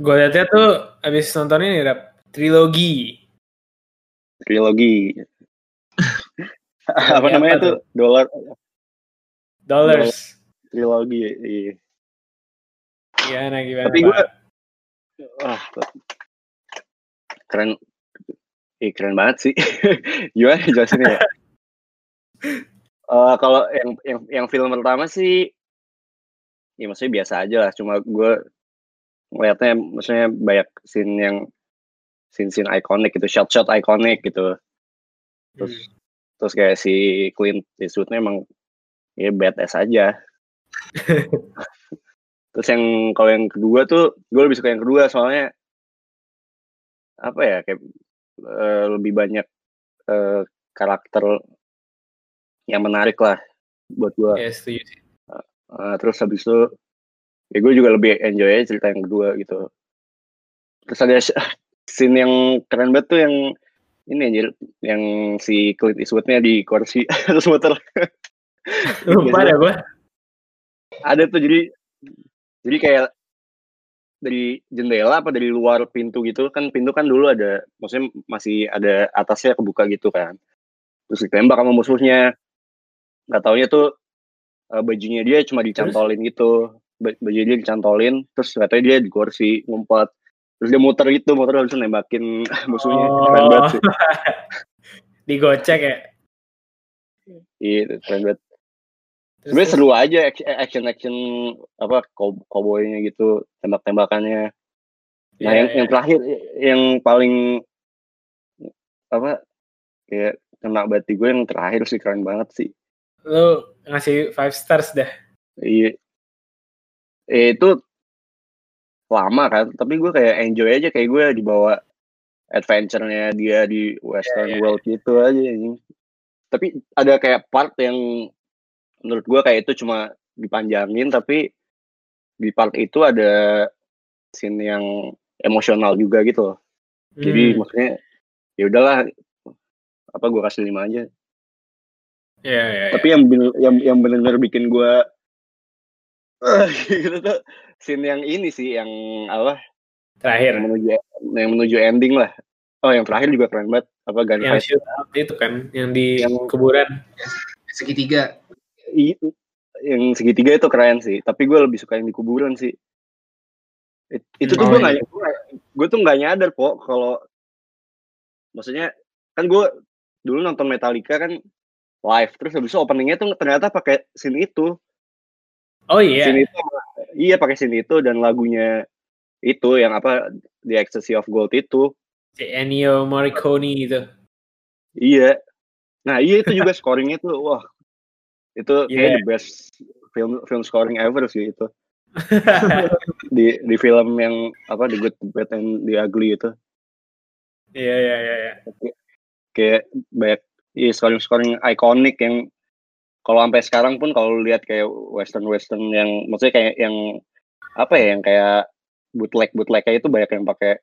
gue liatnya tuh abis nonton ini rap trilogi. Trilogi. apa namanya apa tuh? Dolar Dollars. trilogi. Iya. Gimana gimana? Tapi gue wah keren eh, keren banget sih. Gimana jelasinnya ya? Eh, kalau yang, yang yang film pertama sih ya maksudnya biasa aja lah cuma gue ngeliatnya maksudnya banyak scene yang scene scene ikonik gitu shot shot ikonik gitu terus Hmm. terus kayak si Clint Eastwoodnya emang ya badass aja terus yang kalau yang kedua tuh gue lebih suka yang kedua soalnya apa ya kayak eh, lebih banyak eh, karakter yang menarik lah buat gue sih. Eh, terus habis itu ya gue juga lebih enjoy aja cerita yang kedua gitu. Terus ada scene yang keren banget tuh yang ini anjir yang si Clint Eastwoodnya di kursi terus muter Lupa deh gue. ada tuh jadi jadi kayak dari jendela apa dari luar pintu gitu kan pintu kan dulu ada maksudnya masih ada atasnya kebuka gitu kan. Terus ditembak sama musuhnya. Nggak taunya tuh eh, bajunya dia cuma dicantolin gitu Ba- baju dia dicantolin terus nggak taunya dia di kursi ngumpet terus dia muter gitu muter itu nembakin musuhnya keren banget sih Digocek ya. iya keren banget Terus- sebenarnya seru aja action action apa cow- cowboynya gitu tembak-tembakannya Nah, Iya, yang, iya. yang terakhir yang paling apa kayak kena bati gue yang terakhir sih keren banget sih. Lu ngasih five stars dah. Iya. Eh, itu lama kan, tapi gue kayak enjoy aja kayak gue dibawa adventure-nya dia di Western Iya, iya. World gitu aja anjing. Tapi ada kayak part yang menurut gue kayak itu cuma dipanjangin tapi di part itu ada scene yang emosional juga gitu loh. Jadi Hmm. maksudnya ya udahlah apa gue kasih lima aja. Iya, iya, iya. Tapi yang yang yang benar-benar bikin gue gitu tuh scene yang ini sih yang apa terakhir yang menuju yang menuju ending lah. Oh yang terakhir juga keren banget apa yang gunfight. shoot out itu kan yang di Yang- kuburan. segitiga I- yang segitiga itu keren sih. Tapi gue lebih suka yang di kuburan sih. It- itu tuh Oh, gue iya. gue tuh nggak nyadar kok kalau maksudnya kan gue dulu nonton Metallica kan live terus habis itu openingnya tuh ternyata pakai scene itu Oh iya. scene itu iya pakai scene itu dan lagunya itu yang apa The Ecstasy of Gold itu Si Ennio Morricone itu. iya nah iya itu juga scoringnya tuh wah itu kayak Yeah. the best film film scoring ever sih itu di di film yang apa The Good, The Bad, and The Ugly itu Iya iya iya. iya. kayak banyak iya scoring scoring ikonik yang kalau sampai sekarang pun kalau lihat kayak western western yang maksudnya kayak yang apa ya yang kayak bootleg bootleg kayak itu banyak yang pakai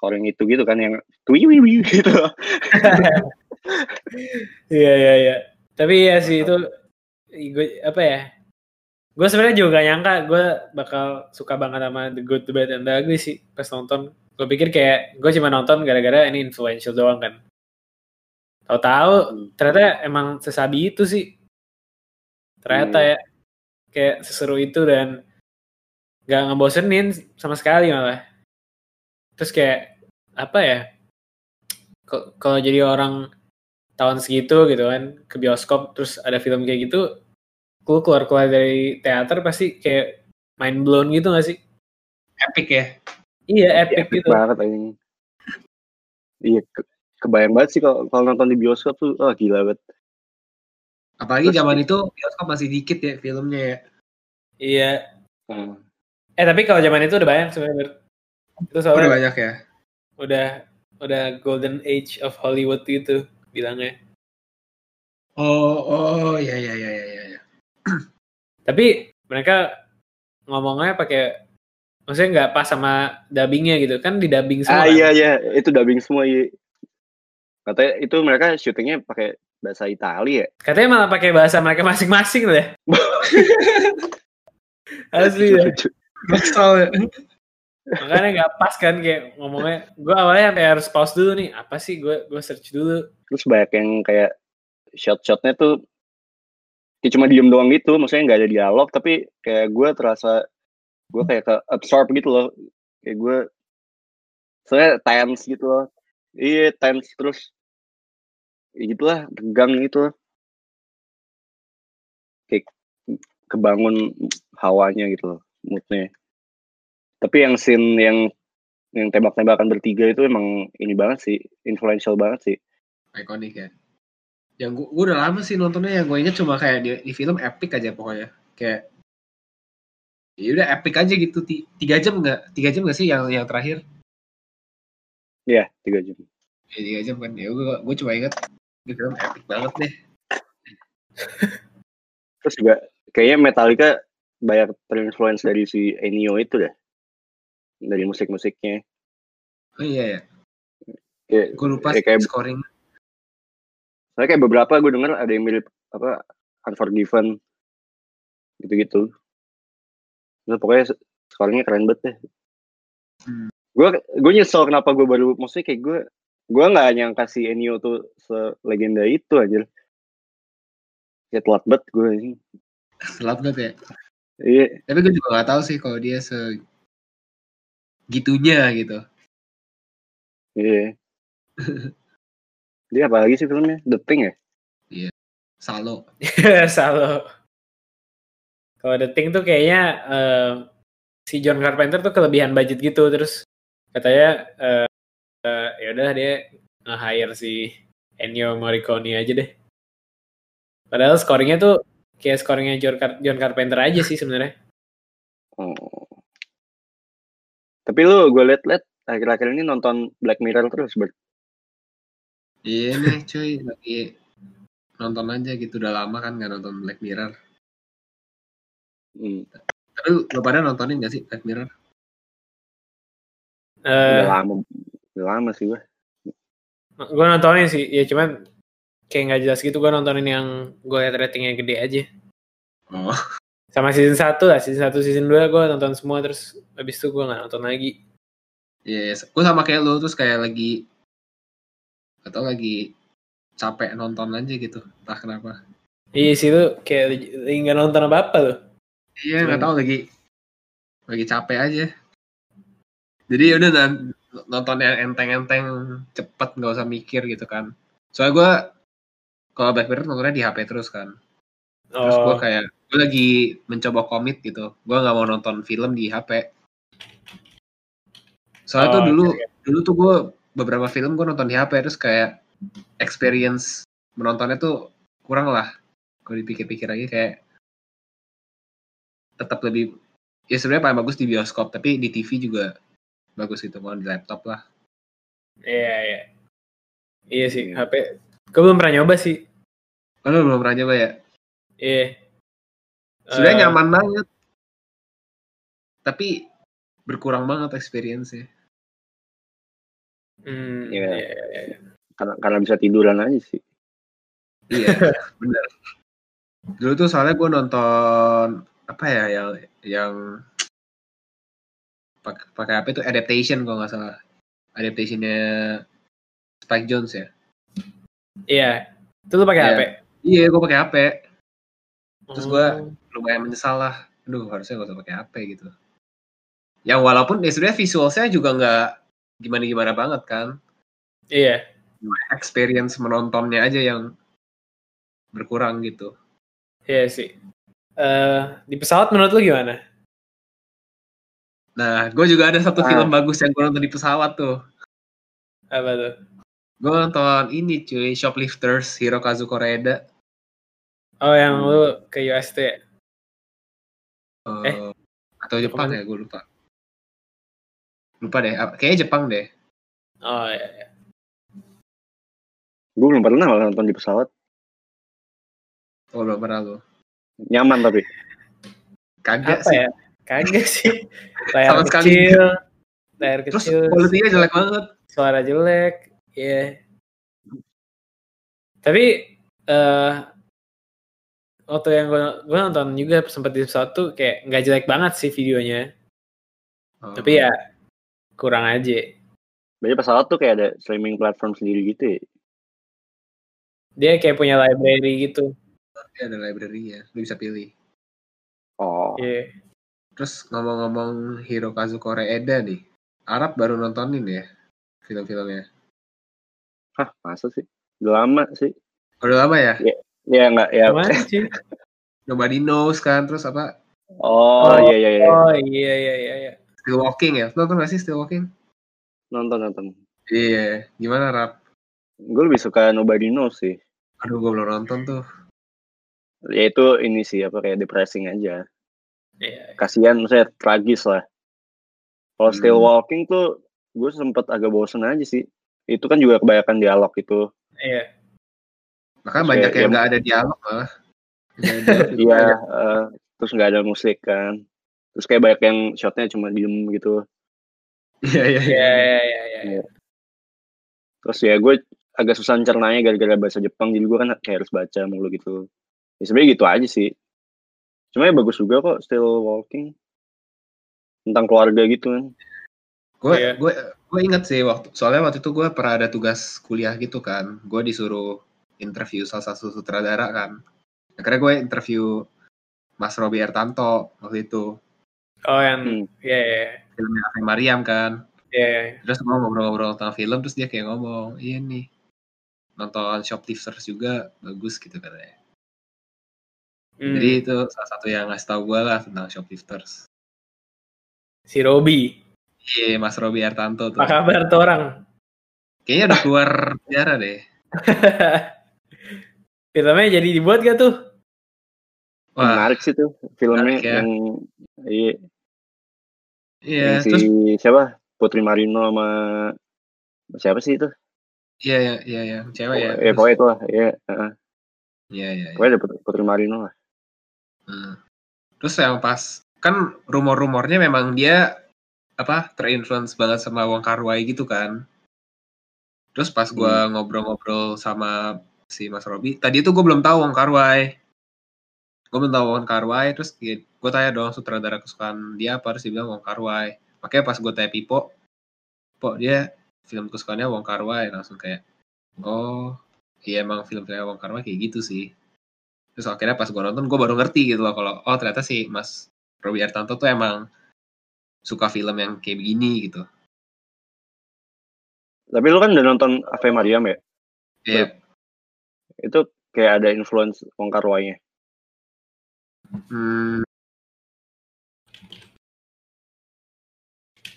scoring itu gitu kan yang tui wi wi gitu Iya iya iya. Tapi ya sih itu gue apa ya? Gue sebenarnya juga gak nyangka gue bakal suka banget sama The Good, The Bad, and The Ugly sih pas nonton. Gue pikir kayak gue cuma nonton gara-gara ini influential doang kan. Tahu-tahu ternyata emang sesabi itu sih. Ternyata Hmm. ya kayak seseru itu dan gak ngebosenin sama sekali malah. Terus kayak apa ya? Kalau jadi orang tahun segitu gitu kan ke bioskop terus ada film kayak gitu gue keluar keluar dari teater pasti kayak mind blown gitu gak sih epic ya iya epic epic gitu banget anjing iya ke- kebayang banget sih kalau kalau nonton di bioskop tuh oh gila banget apalagi Terus- zaman itu bioskop masih dikit ya filmnya ya. Iya. Hmm. eh tapi kalau zaman itu udah banyak sebenarnya itu Oh, udah soalnya banyak ya? Udah udah golden age of Hollywood gitu bilangnya. Oh oh ya ya ya ya ya ya. tapi mereka ngomongnya pakai maksudnya nggak pas sama dubbingnya gitu. Kan di dubbing semua ah kan? iya iya. Itu dubbing semua iya. Katanya itu mereka syutingnya pakai bahasa Italia ya? Katanya malah pakai bahasa mereka masing-masing loh ya. Asli ya. Kesel ya. makanya nggak pas kan kayak ngomongnya. Gue awalnya sampai harus pause dulu nih. Apa sih? Gue gue search dulu. Terus banyak yang kayak shot-shotnya tuh kayak cuma diem doang gitu. Maksudnya nggak ada dialog tapi kayak gue terasa gue kayak ke absorb gitu loh. Kayak gue soalnya tense gitu loh. Iya tense terus gitulah tegang gitu. Kayak kebangun hawanya gitu loh moodnya. Tapi yang scene yang yang tembak-tembakan bertiga itu emang ini banget sih influential banget sih. Ikonik ya. Yang gua, gua udah lama sih nontonnya yang gue inget cuma kayak di, di film epic aja pokoknya. Kayak ya udah epic aja gitu Ti- tiga jam nggak tiga jam nggak sih yang yang terakhir? Iya, tiga jam. Ya tiga jam kan. Ya gue gue cuma inget di film epic banget deh. Terus juga kayaknya Metallica banyak terinfluence dari si Ennio itu deh. Dari musik-musiknya. Oh iya ya kayak, gue lupa ya kayak scoring soalnya kayak beberapa gue denger ada yang mirip apa Unforgiven gitu-gitu. Nah, pokoknya scoringnya keren banget deh. Hmm. gue gue nyesel kenapa gue baru maksudnya kayak gue gue nggak nyangka si Ennio tuh selegenda itu aja ya telat banget gue ini telat banget ya? Iya. Tapi gue juga gak tahu sih kalau dia se gitunya gitu. Iya. Dia apa lagi sih filmnya? The Thing ya? Salo. Salo. Kalau The Thing tuh kayaknya eh, si John Carpenter tuh kelebihan budget gitu terus katanya eh eh, ya udah dia nge-hire si Ennio Morricone aja deh. Padahal scoringnya tuh kayak scoringnya John, Car- John Carpenter aja sih sebenarnya. Oh. Tapi lu gue liat-liat akhir-akhir ini nonton Black Mirror terus ber iya nih cuy. Lagi nonton aja gitu. Udah lama kan gak nonton Black Mirror. Hmm, tapi lu pada nontonin gak sih Black Mirror? Eh, udah lama, udah lama sih gue. gue nontonin sih, ya cuman kayak nggak jelas gitu gue nontonin yang gue liat ratingnya gede aja. oh Sama season 1 lah, season 1, season 2 gue nonton semua terus habis itu gue nggak nonton lagi. iya gue sama kayak lu terus kayak lagi atau lagi capek nonton aja gitu entah kenapa Iya sih lu kayak lagi nggak nonton apa-apa loh. iya nggak tahu lagi lagi capek aja jadi ya udah nan- nonton yang enteng-enteng cepet nggak usah mikir gitu kan. Soalnya gue kalau Black Mirror nontonnya di HP terus kan. Terus gue Oh, kayak gue lagi mencoba komit gitu. Gue nggak mau nonton film di HP soalnya tuh Oh, dulu oke, dulu tuh gue beberapa film gue nonton di HP terus kayak experience menontonnya tuh kurang lah. Kalau dipikir-pikir lagi kayak tetap lebih ya sebenarnya paling bagus di bioskop tapi di TV juga bagus gitu mau di laptop lah iya iya. Iya sih. HP. Gue belum pernah nyoba sih. oh, lu belum pernah coba ya Iya. sebenarnya Eh, nyaman banget tapi berkurang banget experience-nya hmm, Iya. iya, iya, iya. Karena, karena bisa tiduran aja sih. Iya, bener. Dulu tuh soalnya gue nonton apa ya yang yang pakai apa itu adaptation kalau nggak salah adaptationnya Spike Jones ya Iya. Itu lu pakai Iya. HP. iya gue pakai HP Terus gua- Oh. lumayan menyesal lah aduh harusnya gak usah pakai HP gitu ya walaupun ya sebenarnya visualnya juga nggak gimana gimana banget kan Iya. experience menontonnya aja yang berkurang gitu Iya sih. Eh di pesawat menurut lu gimana? Nah gue juga ada satu Ah. film bagus yang gue nonton di pesawat tuh Apa tuh? Gue nonton ini cuy, Shoplifters, Hirokazu Koreeda. Oh yang Hmm. lu ke UST. ya? Eh, Eh, atau Jepang ke mana? ya, gue lupa. Lupa deh, kayaknya Jepang deh. Oh iya. iya. Gue belum pernah malah nonton di pesawat. Oh, belum pernah lu. Nyaman tapi. Kagak Apa sih. ya? Kagak sih. Layar Sama sekali kecil. Layar Terus kecil. kualitinya jelek banget. suara jelek. Iya. Tapi eh waktu yang gue gue nonton juga sempat di pesawat tuh kayak nggak jelek banget sih videonya. Oh. Tapi ya kurang aja. Berarti pesawat tuh kayak ada streaming platform sendiri gitu ya. Dia kayak punya library gitu. Dia ada library ya, lu bisa pilih. Oh, Iya. Terus ngomong-ngomong Hirokazu Koreeda nih, Arab baru nontonin ya film-filmnya. hah masa sih? Udah lama sih. Udah lama ya? Ya nggak ya. Mana sih? Nobody Knows kan, terus apa? Oh, iya iya iya. Oh iya iya iya. iya. Still Walking ya? Nonton gak sih Still Walking? Nonton nonton. Iya, gimana Rap? Gue lebih suka Nobody Knows sih. Aduh, gue belum nonton tuh. Ya itu ini sih apa kayak depressing aja. Iya. Kasihan saya tragis lah. Kalau Still Hmm. Walking tuh gue sempet agak bosen aja sih. Itu kan juga kebanyakan dialog itu. Iya. Makanya Terus banyak kayak- yang ya- nggak ada dialog ada dialog, Iya, eh, terus nggak ada musik kan. Terus kayak banyak yang shotnya cuma diem gitu. Iya, iya, Iya iya. iya iya. iya. Terus ya gue agak susah cernanya gara-gara bahasa Jepang. Jadi gue kan kayak harus baca mulu gitu. Ya sebenarnya gitu aja sih. Cuma ya bagus juga kok Still Walking. Tentang keluarga gitu kan. Gue Iya. gue gue inget sih waktu soalnya waktu itu gue pernah ada tugas kuliah gitu kan. Gue disuruh interview salah satu sutradara kan. Akhirnya gue interview Mas Robi Ertanto waktu itu Oh yang Hmm. iya iya filmnya Ave Mariam kan. iya. iya. Terus gue ngobrol-ngobrol tentang film terus dia kayak ngomong, iya nih nonton Shoplifters juga bagus gitu katanya. Hmm. Jadi itu salah satu yang ngasih tahu gue lah tentang Shoplifters. si Robi. Iya, Mas Robi Ertanto tuh. Apa kabar tuh orang? Kayaknya udah keluar penjara deh. Filmnya jadi dibuat gak tuh? Wah, Menarik sih tuh filmnya Menarik ya. yang iya, iya. yang si Terus, siapa Putri Marino sama siapa sih itu? iya, iya, iya, iya, cewek ya. ya Terus- pokoknya itu lah. Iya, heeh. Iya, iya, iya. pokoknya ada Put- Putri Marino lah. Hmm. Terus yang pas kan rumor-rumornya memang dia apa terinfluence banget sama Wong Kar Wai gitu kan. Terus pas gua ngobrol-ngobrol sama si Mas Robi, tadi itu gue belum tahu Wong Kar Wai. Gue belum tahu Wong Kar Wai, terus gue tanya dong sutradara kesukaan dia apa, terus dia bilang Wong Kar Wai. Makanya pas gue tanya Pipo, Po dia film kesukaannya Wong Kar Wai, langsung kayak, oh iya emang film-filmnya Wong Kar Wai kayak gitu sih. Terus akhirnya pas gue nonton, gue baru ngerti gitu loh kalau oh ternyata sih Mas Robi Ertanto tuh emang suka film yang kayak begini gitu. Tapi lu kan udah nonton Ave Mariam ya? Iya, Itu kayak ada influence Wong Kar hmm,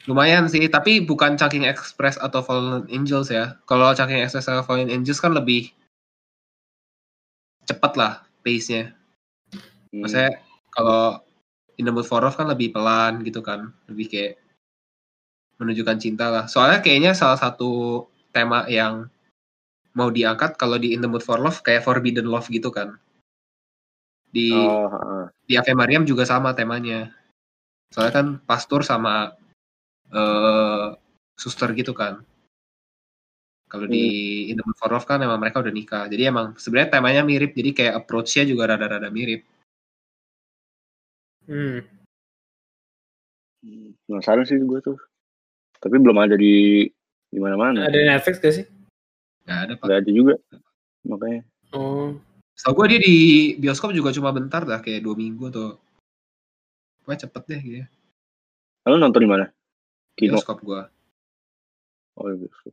lumayan sih. Tapi bukan Chungking Express atau Fallen Angels ya. Kalau Chungking Express atau Fallen Angels kan lebih cepat lah pace-nya. Hmm. Maksudnya kalau In the Mood for Love kan lebih pelan gitu kan, lebih kayak menunjukkan cinta lah. Soalnya kayaknya salah satu tema yang mau diangkat kalau di In the Mood for Love kayak Forbidden Love gitu kan. Di Oh, heeh. di Ave Mariam juga sama temanya. Soalnya kan pastor sama eh suster gitu kan. Kalau di In the Mood for Love kan emang mereka udah nikah. Jadi emang sebenarnya temanya mirip. Jadi kayak approach-nya juga rada-rada mirip. Hmm. Hmm, Penasaran sih gue tuh. Tapi belum ada di di mana-mana. Ada Netflix gak sih? Nggak ada pak. Gak ada juga. Makanya. Oh. Setahu gue dia di bioskop juga cuma bentar dah, kayak dua minggu atau Pokoknya cepet deh gitu. Lalu nonton di mana? Kino. Bioskop gue. Oh, iya, bioskop.